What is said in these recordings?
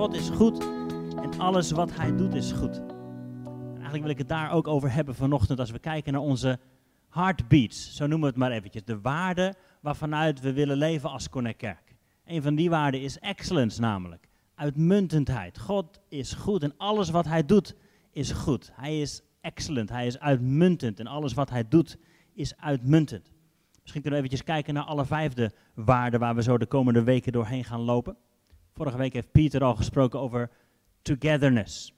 God is goed en alles wat hij doet is goed. En eigenlijk wil ik het daar ook over hebben vanochtend als we kijken naar onze heartbeats, zo noemen we het maar eventjes. De waarden waarvanuit we willen leven als Connect Kerk. Een van die waarden is excellence namelijk. Uitmuntendheid. God is goed en alles wat hij doet is goed. Hij is excellent, hij is uitmuntend en alles wat hij doet is uitmuntend. Misschien kunnen we eventjes kijken naar alle vijfde waarden waar we zo de komende weken doorheen gaan lopen. Vorige week heeft Pieter al gesproken over togetherness.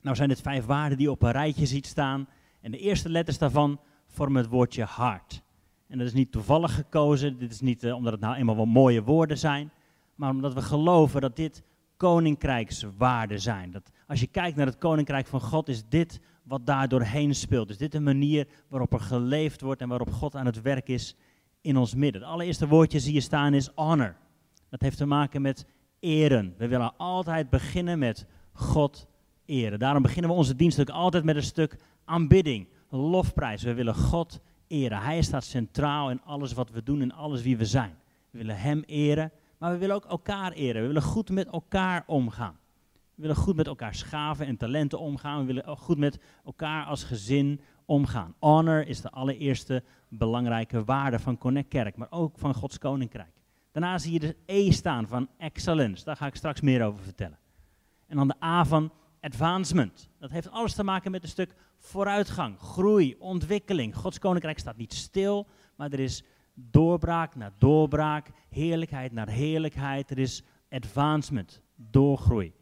Nou zijn dit vijf waarden die je op een rijtje ziet staan. En de eerste letters daarvan vormen het woordje hart. En dat is niet toevallig gekozen. Dit is niet uh, omdat het nou eenmaal wel mooie woorden zijn. Maar omdat we geloven dat dit koninkrijkswaarden zijn. Dat als je kijkt naar het koninkrijk van God, is dit wat daar doorheen speelt. Is dit een manier waarop er geleefd wordt en waarop God aan het werk is in ons midden. Het allereerste woordje zie je staan is honor. Dat heeft te maken met eren. We willen altijd beginnen met God eren. Daarom beginnen we onze dienst ook altijd met een stuk aanbidding, lofprijs. We willen God eren. Hij staat centraal in alles wat we doen en alles wie we zijn. We willen Hem eren, maar we willen ook elkaar eren. We willen goed met elkaar omgaan. We willen goed met elkaar schaven en talenten omgaan. We willen goed met elkaar als gezin omgaan. Honor is de allereerste belangrijke waarde van Connect Kerk, maar ook van Gods Koninkrijk. Daarna zie je de E staan van excellence. Daar ga ik straks meer over vertellen. En dan de A van advancement. Dat heeft alles te maken met een stuk vooruitgang, groei, ontwikkeling. Gods koninkrijk staat niet stil, maar er is doorbraak naar doorbraak, heerlijkheid naar heerlijkheid. Er is advancement, doorgroei.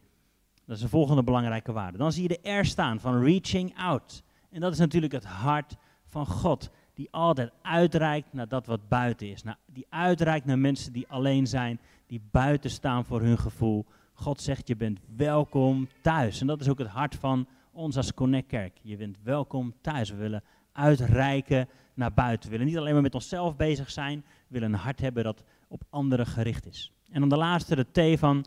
Dat is een volgende belangrijke waarde. Dan zie je de R staan van reaching out. En dat is natuurlijk het hart van God, die altijd uitreikt naar dat wat buiten is. die uitreikt naar mensen die alleen zijn, die buiten staan voor hun gevoel. God zegt, je bent welkom thuis. En dat is ook het hart van ons als Connect Kerk. Je bent welkom thuis. We willen uitreiken naar buiten. We willen niet alleen maar met onszelf bezig zijn. We willen een hart hebben dat op anderen gericht is. En dan de laatste, de T van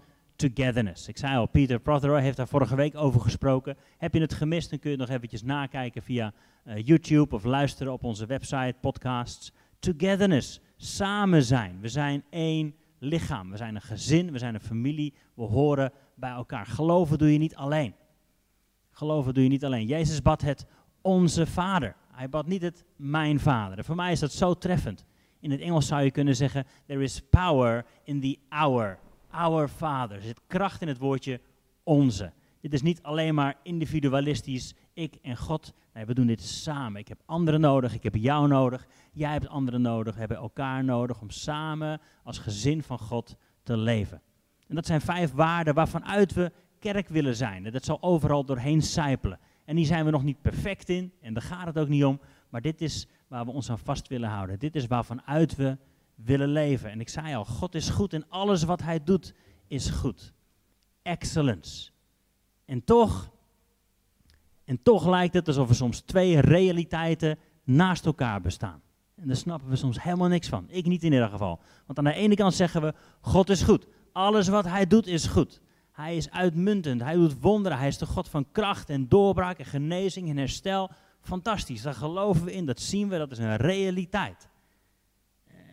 togetherness. Ik zei al, Peter Prothero heeft daar vorige week over gesproken. Heb je het gemist, dan kun je het nog eventjes nakijken via uh, YouTube of luisteren op onze website, podcasts. Togetherness, samen zijn. We zijn één lichaam. We zijn een gezin, we zijn een familie, we horen bij elkaar. Geloven doe je niet alleen. Geloven doe je niet alleen. Jezus bad het onze Vader. Hij bad niet het mijn Vader. Voor mij is dat zo treffend. In het Engels zou je kunnen zeggen: There is power in the our. Our Father. Er zit kracht in het woordje onze. Dit is niet alleen maar individualistisch, ik en God. Nee, we doen dit samen. Ik heb anderen nodig, ik heb jou nodig, jij hebt anderen nodig, we hebben elkaar nodig om samen als gezin van God te leven. En dat zijn vijf waarden waarvan uit we kerk willen zijn. Dat zal overal doorheen sijpelen. En die zijn we nog niet perfect in, en daar gaat het ook niet om. Maar dit is waar we ons aan vast willen houden. Dit is waarvan uit we willen leven. En ik zei al, God is goed en alles wat hij doet is goed. Excellence. En toch, en toch lijkt het alsof er soms twee realiteiten naast elkaar bestaan. En daar snappen we soms helemaal niks van. Ik niet in ieder geval. Want aan de ene kant zeggen we, God is goed. Alles wat hij doet is goed. Hij is uitmuntend, hij doet wonderen, hij is de God van kracht en doorbraak en genezing en herstel. Fantastisch, daar geloven we in, dat zien we, dat is een realiteit.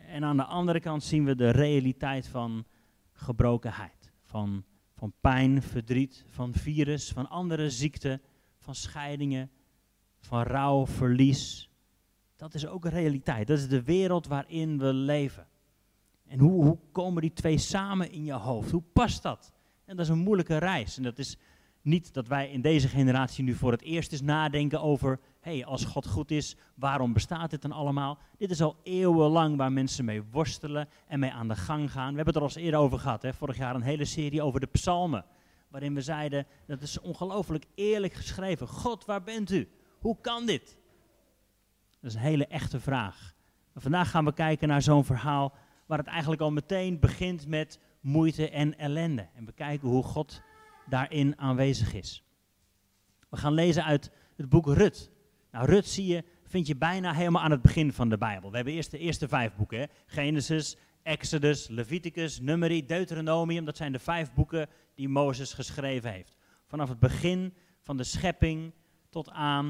En aan de andere kant zien we de realiteit van gebrokenheid, van van pijn, verdriet, van virus, van andere ziekten, van scheidingen, van rouw, verlies. Dat is ook een realiteit. Dat is de wereld waarin we leven. En hoe, hoe komen die twee samen in je hoofd? Hoe past dat? En dat is een moeilijke reis. En dat is niet dat wij in deze generatie nu voor het eerst eens nadenken over, hey, als God goed is, waarom bestaat dit dan allemaal? Dit is al eeuwenlang waar mensen mee worstelen en mee aan de gang gaan. We hebben het er al eens eerder over gehad, hè? vorig jaar een hele serie over de psalmen, waarin we zeiden, dat is ongelooflijk eerlijk geschreven. God, waar bent u? Hoe kan dit? Dat is een hele echte vraag. vandaag gaan we kijken naar zo'n verhaal waar het eigenlijk al meteen begint met moeite en ellende. En bekijken hoe God daarin aanwezig is. We gaan lezen uit het boek Rut. Nou, Rut zie je, vind je bijna helemaal aan het begin van de Bijbel. We hebben eerst de eerste vijf boeken. Hè? Genesis, Exodus, Leviticus, Numeri, Deuteronomium. Dat zijn de vijf boeken die Mozes geschreven heeft. Vanaf het begin van de schepping tot aan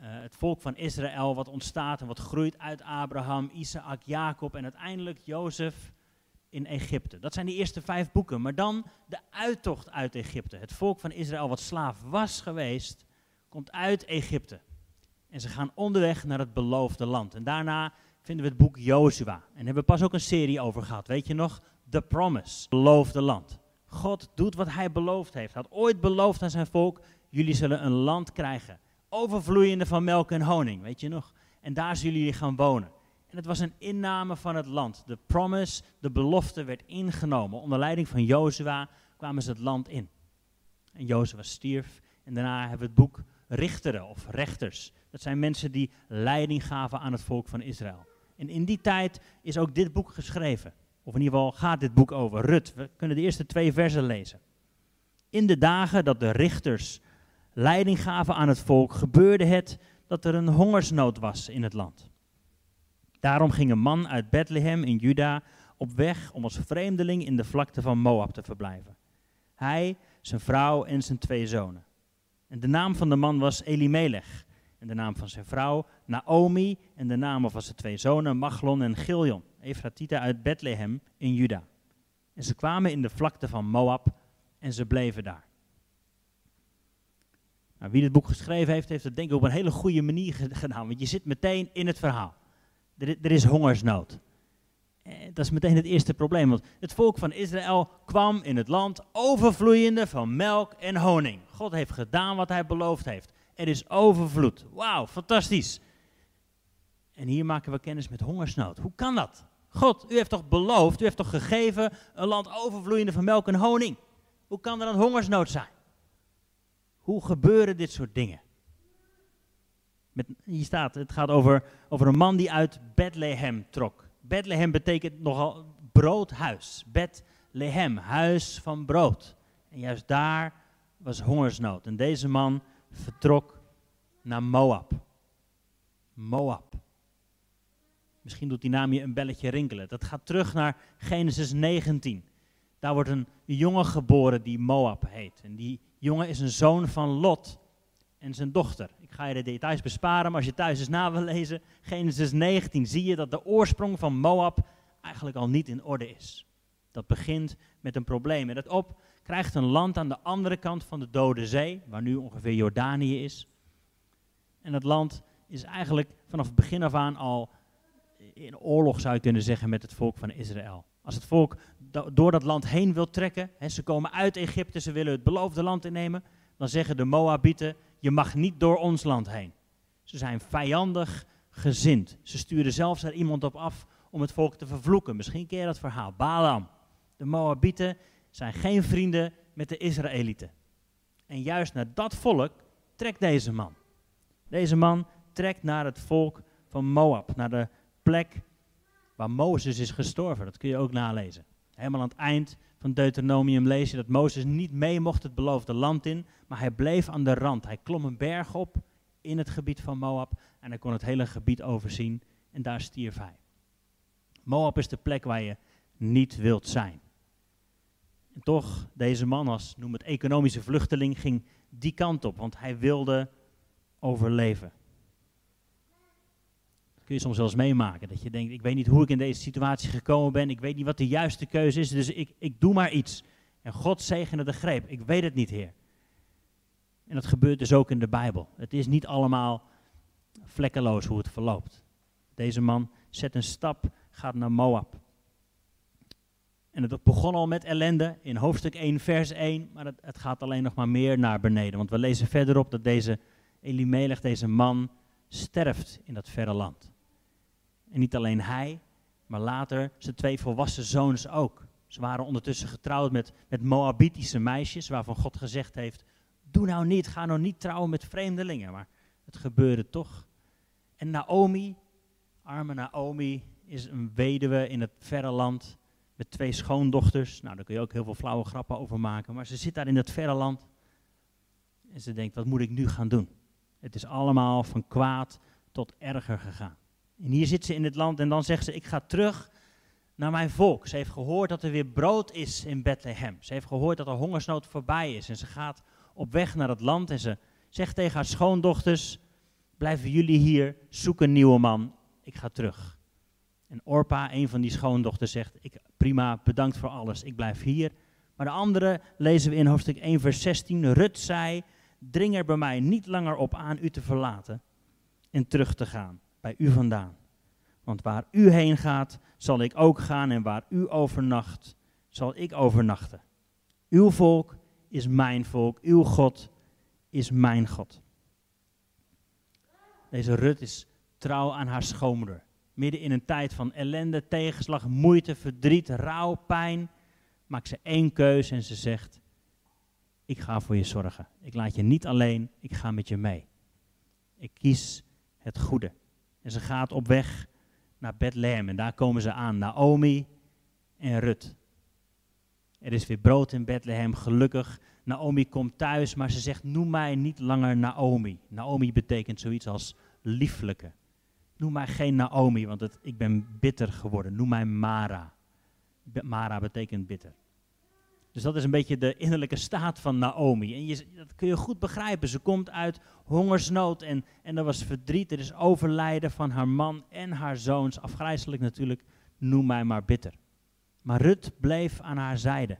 uh, het volk van Israël wat ontstaat en wat groeit uit Abraham, Isaac, Jacob en uiteindelijk Jozef in Egypte. Dat zijn de eerste vijf boeken. Maar dan de uittocht uit Egypte. Het volk van Israël, wat slaaf was geweest, komt uit Egypte. En ze gaan onderweg naar het beloofde land. En daarna vinden we het boek Jozua. En hebben we pas ook een serie over gehad. Weet je nog? The Promise, beloofde land. God doet wat hij beloofd heeft. Had ooit beloofd aan zijn volk, jullie zullen een land krijgen. Overvloeiende van melk en honing, weet je nog? En daar zullen jullie gaan wonen. En het was een inname van het land. De promise, de belofte werd ingenomen. Onder leiding van Jozua kwamen ze het land in. En Jozua stierf. En daarna hebben we het boek Richteren of Rechters. Dat zijn mensen die leiding gaven aan het volk van Israël. En in die tijd is ook dit boek geschreven. Of in ieder geval gaat dit boek over Rut. We kunnen de eerste twee versen lezen. In de dagen dat de richters leiding gaven aan het volk, gebeurde het dat er een hongersnood was in het land. Daarom ging een man uit Bethlehem in Juda op weg om als vreemdeling in de vlakte van Moab te verblijven. Hij, zijn vrouw en zijn twee zonen. En de naam van de man was Elimelech. En de naam van zijn vrouw Naomi. En de namen van zijn twee zonen Machlon en Giljon. Efratieten uit Bethlehem in Juda. En ze kwamen in de vlakte van Moab en ze bleven daar. Nou, wie dit boek geschreven heeft, heeft het denk ik op een hele goede manier gedaan. Want je zit meteen in het verhaal. Er, er is hongersnood. Eh, dat is meteen het eerste probleem. Want het volk van Israël kwam in het land overvloeiende van melk en honing. God heeft gedaan wat hij beloofd heeft. Er is overvloed. Wauw, fantastisch. En hier maken we kennis met hongersnood. Hoe kan dat? God, u heeft toch beloofd, u heeft toch gegeven een land overvloeiende van melk en honing. Hoe kan er dan hongersnood zijn? Hoe gebeuren dit soort dingen? Met, hier staat, het gaat over, over een man die uit Bethlehem trok. Bethlehem betekent nogal broodhuis. Bethlehem, huis van brood. En juist daar was hongersnood. En deze man vertrok naar Moab. Moab. Misschien doet die naam je een belletje rinkelen. Dat gaat terug naar Genesis 19. Daar wordt een jongen geboren die Moab heet. En die jongen is een zoon van Lot en zijn dochter. Ik ga je de details besparen, maar als je thuis eens na wil lezen, Genesis 19, zie je dat de oorsprong van Moab eigenlijk al niet in orde is. Dat begint met een probleem. En dat op krijgt een land aan de andere kant van de Dode Zee, waar nu ongeveer Jordanië is. En dat land is eigenlijk vanaf het begin af aan al in oorlog, zou je kunnen zeggen, met het volk van Israël. Als het volk door dat land heen wil trekken, hè, ze komen uit Egypte, ze willen het beloofde land innemen, dan zeggen de Moabieten, je mag niet door ons land heen. Ze zijn vijandig gezind. Ze sturen zelfs er iemand op af om het volk te vervloeken. Misschien ken je dat verhaal. Balaam. De Moabieten zijn geen vrienden met de Israëlieten. En juist naar dat volk trekt deze man. Deze man trekt naar het volk van Moab, naar de plek waar Mozes is gestorven. Dat kun je ook nalezen. Helemaal aan het eind van Deuteronomium lees je dat Mozes niet mee mocht het beloofde land in, maar hij bleef aan de rand. Hij klom een berg op in het gebied van Moab en hij kon het hele gebied overzien en daar stierf hij. Moab is de plek waar je niet wilt zijn. En toch, deze man als, noem het economische vluchteling, ging die kant op, want hij wilde overleven kun je soms eens meemaken. Dat je denkt, ik weet niet hoe ik in deze situatie gekomen ben. Ik weet niet wat de juiste keuze is, dus ik, ik doe maar iets. En God zegende de greep. Ik weet het niet, Heer. En dat gebeurt dus ook in de Bijbel. Het is niet allemaal vlekkeloos hoe het verloopt. Deze man zet een stap, gaat naar Moab. En het begon al met ellende in hoofdstuk 1, vers 1, maar het, het gaat alleen nog maar meer naar beneden. Want we lezen verderop dat deze Elimelech, deze man, sterft in dat verre land. En niet alleen hij, maar later zijn twee volwassen zoons ook. Ze waren ondertussen getrouwd met, met Moabitische meisjes, waarvan God gezegd heeft: Doe nou niet, ga nou niet trouwen met vreemdelingen. Maar het gebeurde toch. En Naomi, arme Naomi, is een weduwe in het verre land met twee schoondochters. Nou, daar kun je ook heel veel flauwe grappen over maken. Maar ze zit daar in het verre land en ze denkt: Wat moet ik nu gaan doen? Het is allemaal van kwaad tot erger gegaan. En hier zit ze in het land en dan zegt ze, ik ga terug naar mijn volk. Ze heeft gehoord dat er weer brood is in Bethlehem. Ze heeft gehoord dat de hongersnood voorbij is. En ze gaat op weg naar het land en ze zegt tegen haar schoondochters, blijven jullie hier, zoek een nieuwe man, ik ga terug. En Orpa, een van die schoondochters, zegt, ik, prima, bedankt voor alles, ik blijf hier. Maar de andere lezen we in hoofdstuk 1, vers 16. Rut zei, dring er bij mij niet langer op aan u te verlaten en terug te gaan, bij u vandaan. Want waar u heen gaat, zal ik ook gaan en waar u overnacht, zal ik overnachten. Uw volk is mijn volk, uw God is mijn God. Deze Rut is trouw aan haar schoonmoeder. Midden in een tijd van ellende, tegenslag, moeite, verdriet, rouw, pijn, maakt ze één keuze en ze zegt: Ik ga voor je zorgen. Ik laat je niet alleen, ik ga met je mee. Ik kies het goede. En ze gaat op weg naar Bethlehem en daar komen ze aan, Naomi en Rut. Er is weer brood in Bethlehem, gelukkig. Naomi komt thuis, maar ze zegt: Noem mij niet langer Naomi. Naomi betekent zoiets als lieflijke. Noem mij geen Naomi, want ik ben bitter geworden. Noem mij Mara. Mara betekent bitter. Dus dat is een beetje de innerlijke staat van Naomi. En je, dat kun je goed begrijpen. Ze komt uit hongersnood en, en er was verdriet. Er is overlijden van haar man en haar zoons. Afgrijzelijk natuurlijk, noem mij maar bitter. Maar Rut bleef aan haar zijde.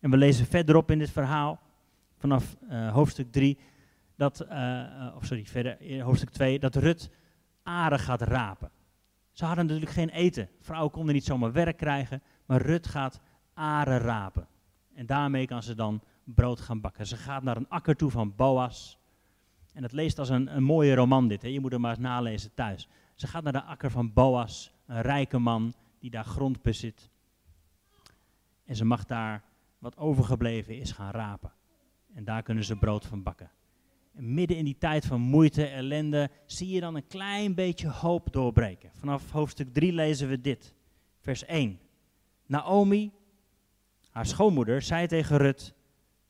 En we lezen verderop in dit verhaal, vanaf uh, hoofdstuk 3, dat, uh, of sorry, verder in hoofdstuk 2, dat Rut aren gaat rapen. Ze hadden natuurlijk geen eten. Vrouwen konden niet zomaar werk krijgen, maar Rut gaat aren rapen. En daarmee kan ze dan brood gaan bakken. Ze gaat naar een akker toe van Boas. En het leest als een, een mooie roman dit. Hè? Je moet hem maar eens nalezen thuis. Ze gaat naar de akker van Boas, een rijke man die daar grond bezit. En ze mag daar wat overgebleven is gaan rapen. En daar kunnen ze brood van bakken. En midden in die tijd van moeite, ellende, zie je dan een klein beetje hoop doorbreken. Vanaf hoofdstuk 3 lezen we dit. Vers 1. Naomi, haar schoonmoeder, zei tegen Rut,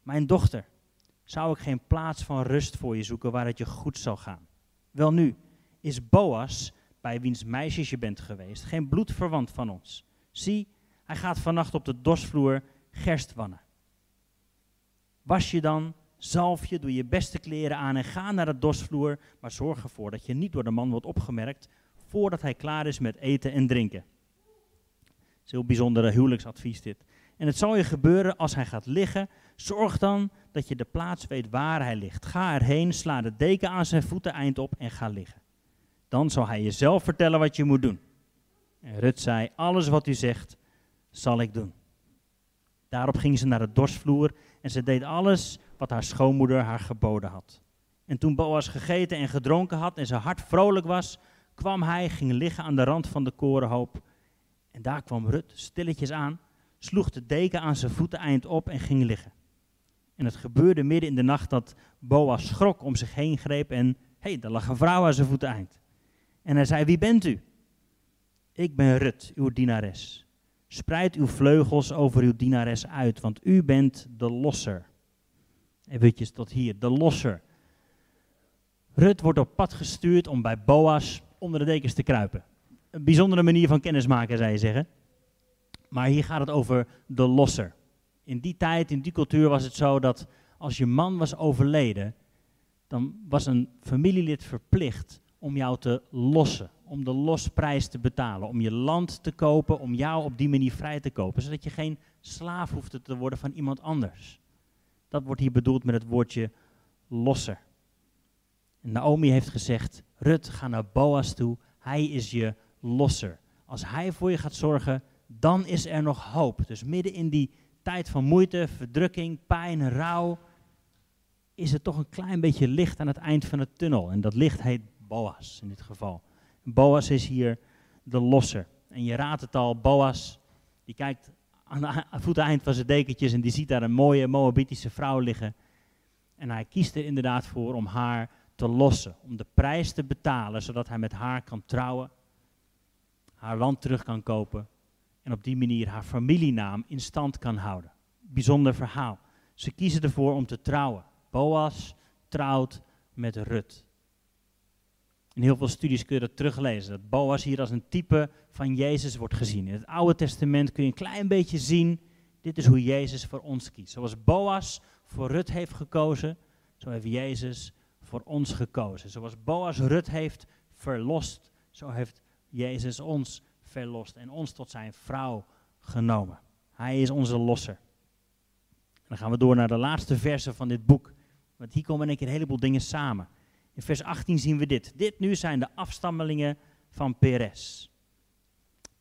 mijn dochter, zou ik geen plaats van rust voor je zoeken waar het je goed zal gaan? Wel nu, is Boas, bij wiens meisjes je bent geweest, geen bloedverwant van ons. Zie, hij gaat vannacht op de dorsvloer gerst wannen. Was je dan, zalf je, doe je beste kleren aan en ga naar de dorsvloer, maar zorg ervoor dat je niet door de man wordt opgemerkt voordat hij klaar is met eten en drinken. Het is heel bijzonder huwelijksadvies dit. En het zal je gebeuren als hij gaat liggen. Zorg dan dat je de plaats weet waar hij ligt. Ga erheen, sla de deken aan zijn voeten eind op en ga liggen. Dan zal hij jezelf vertellen wat je moet doen. En Rut zei, alles wat u zegt, zal ik doen. Daarop ging ze naar de dorsvloer en ze deed alles wat haar schoonmoeder haar geboden had. En toen Boas gegeten en gedronken had en zijn hart vrolijk was, kwam hij, ging liggen aan de rand van de korenhoop. En daar kwam Rut stilletjes aan, sloeg de deken aan zijn voeten eind op en ging liggen. En het gebeurde midden in de nacht dat Boas schrok om zich heen greep en, hé, hey, daar lag een vrouw aan zijn voeten eind. En hij zei, wie bent u? Ik ben Rut, uw dienares. Spreid uw vleugels over uw dienares uit, want u bent de losser. Eventjes tot hier, de losser. Rut wordt op pad gestuurd om bij Boas onder de dekens te kruipen. Een bijzondere manier van kennismaken, zou je zeggen. Maar hier gaat het over de losser. In die tijd, in die cultuur was het zo dat als je man was overleden, dan was een familielid verplicht om jou te lossen om de losprijs te betalen, om je land te kopen, om jou op die manier vrij te kopen, zodat je geen slaaf hoeft te worden van iemand anders. Dat wordt hier bedoeld met het woordje losser. Naomi heeft gezegd, Rut, ga naar Boas toe, hij is je losser. Als hij voor je gaat zorgen, dan is er nog hoop. Dus midden in die tijd van moeite, verdrukking, pijn, rouw, is er toch een klein beetje licht aan het eind van de tunnel. En dat licht heet Boas in dit geval. Boas is hier de losser. En je raadt het al, Boas, die kijkt aan het voeteneind van zijn dekentjes en die ziet daar een mooie Moabitische vrouw liggen. En hij kiest er inderdaad voor om haar te lossen, om de prijs te betalen, zodat hij met haar kan trouwen, haar land terug kan kopen en op die manier haar familienaam in stand kan houden. Bijzonder verhaal. Ze kiezen ervoor om te trouwen. Boas trouwt met Rut. In heel veel studies kun je dat teruglezen. Dat Boas hier als een type van Jezus wordt gezien. In het Oude Testament kun je een klein beetje zien. Dit is hoe Jezus voor ons kiest. Zoals Boas voor Rut heeft gekozen, zo heeft Jezus voor ons gekozen. Zoals Boas Rut heeft verlost, zo heeft Jezus ons en ons tot zijn vrouw genomen. Hij is onze losser. En dan gaan we door naar de laatste versen van dit boek. Want hier komen in een keer een heleboel dingen samen. In vers 18 zien we dit. Dit nu zijn de afstammelingen van Peres.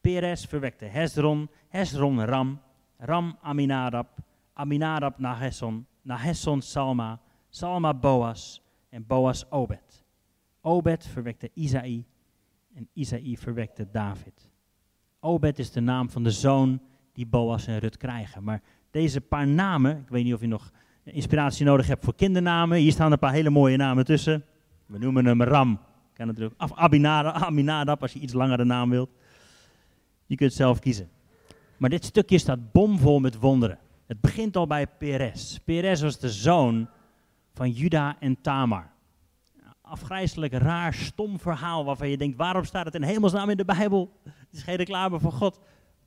Peres verwekte Hezron, Hezron Ram, Ram Aminadab, Aminadab Nahesson, Nahesson Salma, Salma Boas en Boas Obed. Obed verwekte Isaï en Isaï verwekte David. Obed is de naam van de zoon die Boas en Rut krijgen. Maar deze paar namen, ik weet niet of je nog inspiratie nodig hebt voor kindernamen. Hier staan een paar hele mooie namen tussen. We noemen hem Ram. Kan natuurlijk. Als je iets langere naam wilt. Je kunt zelf kiezen. Maar dit stukje staat bomvol met wonderen. Het begint al bij Peres. Peres was de zoon van Juda en Tamar. Afgrijzelijk, raar, stom verhaal waarvan je denkt, waarom staat het in hemelsnaam in de Bijbel? Het is geen reclame voor God.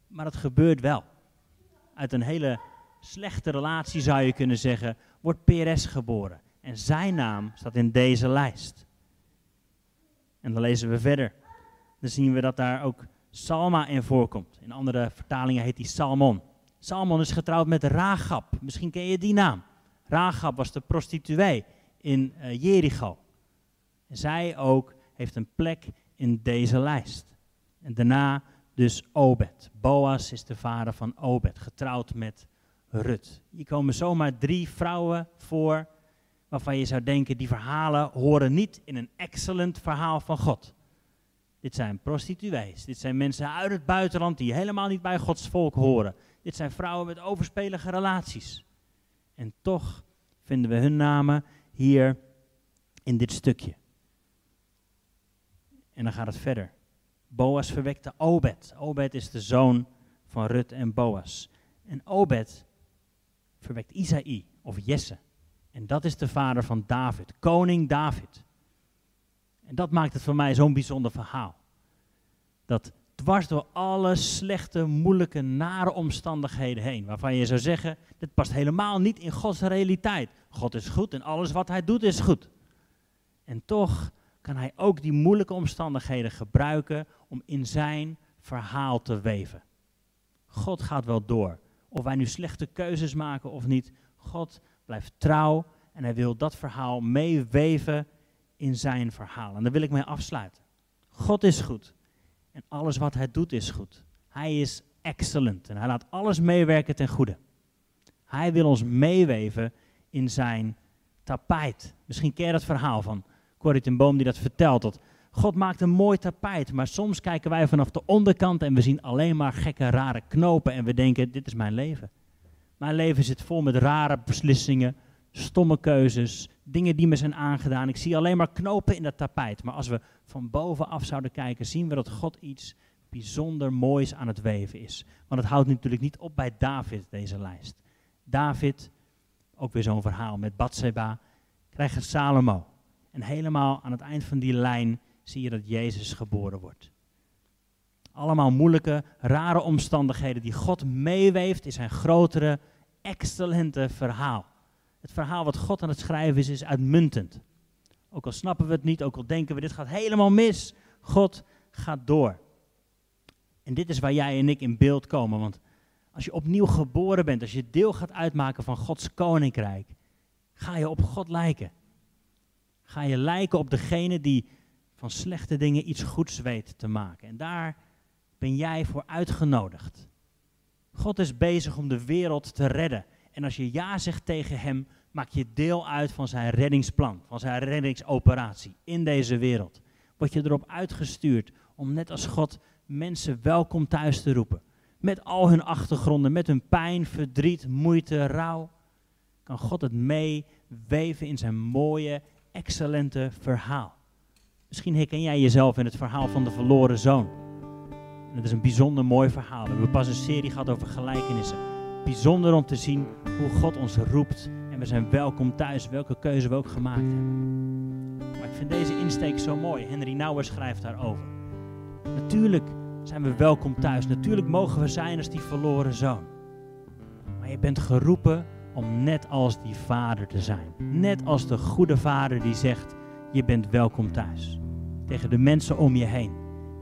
Maar het gebeurt wel. Uit een hele slechte relatie zou je kunnen zeggen, wordt Peres geboren. En zijn naam staat in deze lijst. En dan lezen we verder. Dan zien we dat daar ook Salma in voorkomt. In andere vertalingen heet hij Salmon. Salmon is getrouwd met Ragab. Misschien ken je die naam. Ragab was de prostituee in uh, Jericho. Zij ook heeft een plek in deze lijst. En daarna dus Obed. Boas is de vader van Obed, getrouwd met Rut. Hier komen zomaar drie vrouwen voor waarvan je zou denken, die verhalen horen niet in een excellent verhaal van God. Dit zijn prostituees. Dit zijn mensen uit het buitenland die helemaal niet bij Gods volk horen. Dit zijn vrouwen met overspelige relaties. En toch vinden we hun namen hier in dit stukje. En dan gaat het verder. Boas verwekte Obed. Obed is de zoon van Rut en Boas. En Obed verwekt Isaï of Jesse. En dat is de vader van David, koning David. En dat maakt het voor mij zo'n bijzonder verhaal. Dat dwars door alle slechte, moeilijke, nare omstandigheden heen, waarvan je zou zeggen, dit past helemaal niet in Gods realiteit. God is goed en alles wat hij doet is goed. En toch kan hij ook die moeilijke omstandigheden gebruiken om in zijn verhaal te weven. God gaat wel door. Of wij nu slechte keuzes maken of niet, God blijft trouw en hij wil dat verhaal meeweven in zijn verhaal. En daar wil ik mee afsluiten. God is goed en alles wat hij doet is goed. Hij is excellent en hij laat alles meewerken ten goede. Hij wil ons meeweven in zijn tapijt. Misschien ken je dat verhaal van Corrie ten Boom die dat vertelt. Dat God maakt een mooi tapijt, maar soms kijken wij vanaf de onderkant en we zien alleen maar gekke, rare knopen en we denken, dit is mijn leven. Mijn leven zit vol met rare beslissingen, stomme keuzes, dingen die me zijn aangedaan. Ik zie alleen maar knopen in dat tapijt. Maar als we van bovenaf zouden kijken, zien we dat God iets bijzonder moois aan het weven is. Want het houdt natuurlijk niet op bij David, deze lijst. David, ook weer zo'n verhaal met Bathseba, krijgt Salomo. En helemaal aan het eind van die lijn zie je dat Jezus geboren wordt. Allemaal moeilijke, rare omstandigheden die God meeweeft in zijn grotere, excellente verhaal. Het verhaal wat God aan het schrijven is, is uitmuntend. Ook al snappen we het niet, ook al denken we dit gaat helemaal mis, God gaat door. En dit is waar jij en ik in beeld komen, want als je opnieuw geboren bent, als je deel gaat uitmaken van Gods koninkrijk, ga je op God lijken. Ga je lijken op degene die van slechte dingen iets goeds weet te maken. En daar ben jij voor uitgenodigd. God is bezig om de wereld te redden. En als je ja zegt tegen Hem, maak je deel uit van zijn reddingsplan, van zijn reddingsoperatie in deze wereld. Word je erop uitgestuurd om net als God mensen welkom thuis te roepen. Met al hun achtergronden, met hun pijn, verdriet, moeite, rouw. Kan God het meeweven in zijn mooie, excellente verhaal. Misschien herken jij jezelf in het verhaal van de verloren zoon. het is een bijzonder mooi verhaal. We hebben pas een serie gehad over gelijkenissen. Bijzonder om te zien hoe God ons roept. En we zijn welkom thuis, welke keuze we ook gemaakt hebben. Maar ik vind deze insteek zo mooi. Henry Nouwer schrijft daarover. Natuurlijk zijn we welkom thuis. Natuurlijk mogen we zijn als die verloren zoon. Maar je bent geroepen om net als die vader te zijn. Net als de goede vader die zegt: Je bent welkom thuis. Tegen de mensen om je heen.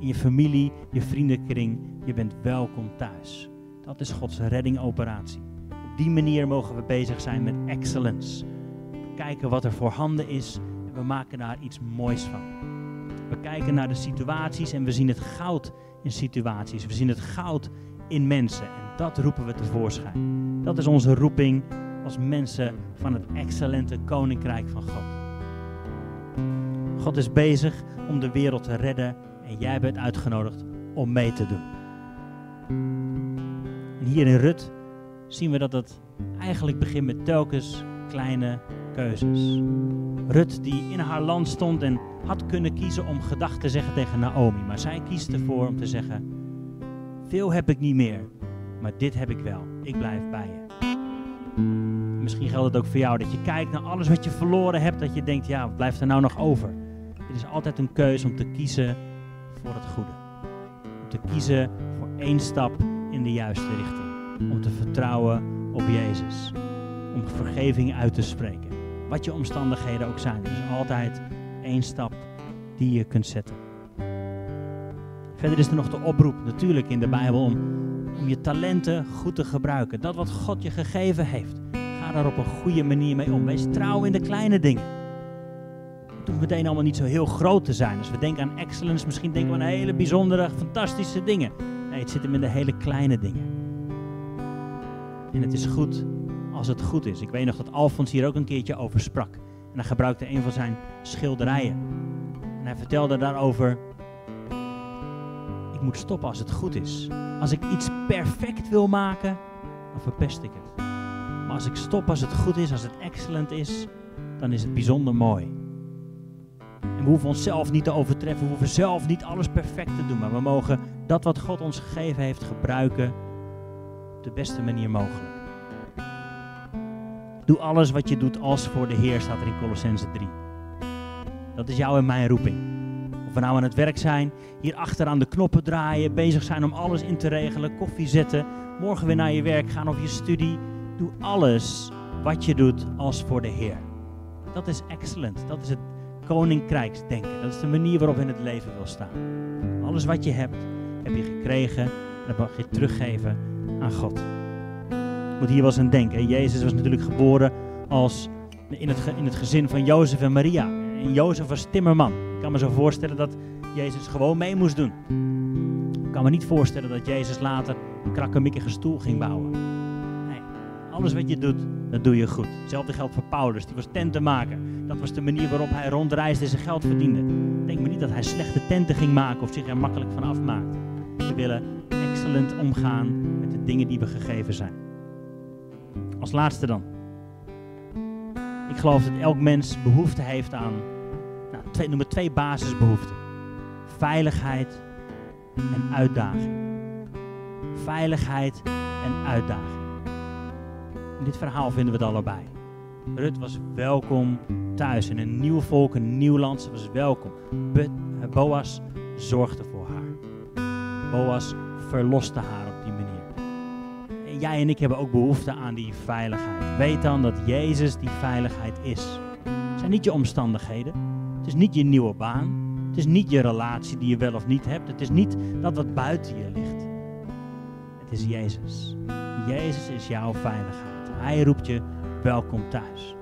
in je familie, je vriendenkring. Je bent welkom thuis. Dat is Gods reddingoperatie. Op die manier mogen we bezig zijn met excellence. We kijken wat er voorhanden is en we maken daar iets moois van. We kijken naar de situaties en we zien het goud in situaties. We zien het goud in mensen en dat roepen we tevoorschijn. Dat is onze roeping als mensen van het excellente koninkrijk van God. God is bezig om de wereld te redden en jij bent uitgenodigd om mee te doen. En hier in Rut zien we dat het eigenlijk begint met telkens kleine keuzes. Rut die in haar land stond en had kunnen kiezen om gedag te zeggen tegen Naomi. Maar zij kiest ervoor om te zeggen, veel heb ik niet meer, maar dit heb ik wel. Ik blijf bij je. Misschien geldt het ook voor jou dat je kijkt naar alles wat je verloren hebt, dat je denkt, ja, wat blijft er nou nog over? Het is altijd een keuze om te kiezen voor het goede. Om te kiezen voor één stap in de juiste richting. Om te vertrouwen op Jezus. Om vergeving uit te spreken. Wat je omstandigheden ook zijn. Er is altijd één stap die je kunt zetten. Verder is er nog de oproep, natuurlijk in de Bijbel, om, om je talenten goed te gebruiken. Dat wat God je gegeven heeft. Daar op een goede manier mee om. Wees trouw in de kleine dingen. Het hoeft meteen allemaal niet zo heel groot te zijn. Als we denken aan excellence, misschien denken we aan hele bijzondere, fantastische dingen. Nee, het zit hem in de hele kleine dingen. En het is goed als het goed is. Ik weet nog dat Alfons hier ook een keertje over sprak. En hij gebruikte een van zijn schilderijen. En hij vertelde daarover ik moet stoppen als het goed is. Als ik iets perfect wil maken, dan verpest ik het. Maar als ik stop als het goed is, als het excellent is, dan is het bijzonder mooi. En we hoeven onszelf niet te overtreffen, we hoeven zelf niet alles perfect te doen, maar we mogen dat wat God ons gegeven heeft gebruiken op de beste manier mogelijk. Doe alles wat je doet als voor de Heer, staat er in Colossense 3. Dat is jouw en mijn roeping. Of we nou aan het werk zijn, hier achter aan de knoppen draaien, bezig zijn om alles in te regelen, koffie zetten, morgen weer naar je werk gaan of je studie. Doe alles wat je doet als voor de Heer. Dat is excellent. Dat is het koninkrijksdenken. Dat is de manier waarop in het leven wil staan. Alles wat je hebt, heb je gekregen en dat mag je teruggeven aan God. Moet hier wel eens aan denken. Jezus was natuurlijk geboren als in het, in het gezin van Jozef en Maria. En Jozef was timmerman. Ik kan me zo voorstellen dat Jezus gewoon mee moest doen. Ik kan me niet voorstellen dat Jezus later een krakkemikkige stoel ging bouwen. Alles wat je doet, dat doe je goed. Hetzelfde geldt voor Paulus, die was tentenmaker. Dat was de manier waarop hij rondreisde en zijn geld verdiende. Denk me niet dat hij slechte tenten ging maken of zich er makkelijk van afmaakte. We willen excellent omgaan met de dingen die we gegeven zijn. Als laatste dan. Ik geloof dat elk mens behoefte heeft aan, nou, twee, noem het twee basisbehoeften. Veiligheid en uitdaging. Veiligheid en uitdaging. In dit verhaal vinden we het allebei. Rut was welkom thuis in een nieuw volk, een nieuw land. Ze was welkom. Boas zorgde voor haar. Boas verloste haar op die manier. En jij en ik hebben ook behoefte aan die veiligheid. Weet dan dat Jezus die veiligheid is. Het zijn niet je omstandigheden. Het is niet je nieuwe baan. Het is niet je relatie die je wel of niet hebt. Het is niet dat wat buiten je ligt. Het is Jezus. Jezus is jouw veiligheid. Hij roept je welkom thuis.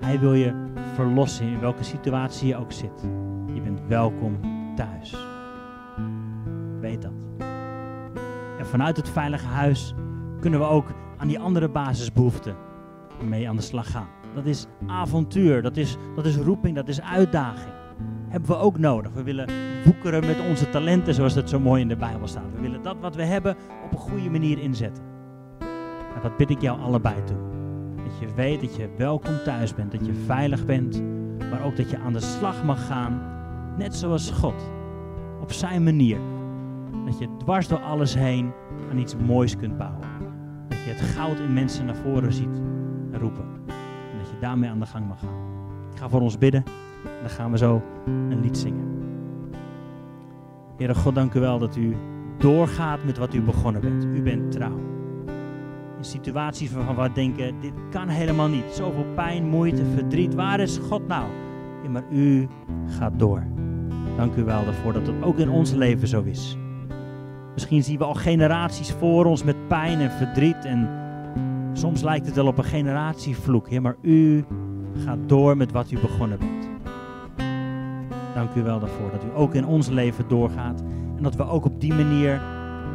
Hij wil je verlossen in welke situatie je ook zit. Je bent welkom thuis. Weet dat. En vanuit het veilige huis kunnen we ook aan die andere basisbehoeften mee aan de slag gaan. Dat is avontuur, dat is, dat is roeping, dat is uitdaging. Hebben we ook nodig. We willen woekeren met onze talenten, zoals het zo mooi in de Bijbel staat. We willen dat wat we hebben op een goede manier inzetten. En dat bid ik jou allebei toe. Dat je weet dat je welkom thuis bent, dat je veilig bent, maar ook dat je aan de slag mag gaan, net zoals God, op zijn manier. Dat je dwars door alles heen aan iets moois kunt bouwen. Dat je het goud in mensen naar voren ziet en roepen. En dat je daarmee aan de gang mag gaan. Ik ga voor ons bidden en dan gaan we zo een lied zingen. Heere God, dank u wel dat u doorgaat met wat u begonnen bent. U bent trouw in situaties waarvan we denken, dit kan helemaal niet. Zoveel pijn, moeite, verdriet. Waar is God nou? Ja, maar u gaat door. Dank u wel daarvoor dat het ook in ons leven zo is. Misschien zien we al generaties voor ons met pijn en verdriet en soms lijkt het wel op een generatievloek, maar u gaat door met wat u begonnen bent. Dank u wel daarvoor dat u ook in ons leven doorgaat en dat we ook op die manier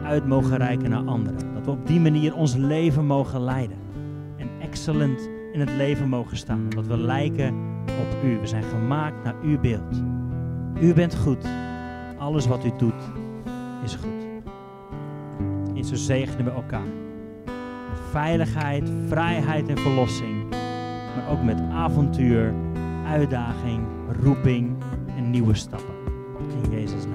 uit mogen reiken naar anderen. Dat we op die manier ons leven mogen leiden en excellent in het leven mogen staan. Dat we lijken op u. We zijn gemaakt naar uw beeld. U bent goed. Alles wat u doet is goed. En zo zegenen we elkaar. Met veiligheid, vrijheid en verlossing. Maar ook met avontuur, uitdaging, roeping en nieuwe stappen. In Jezus' naam.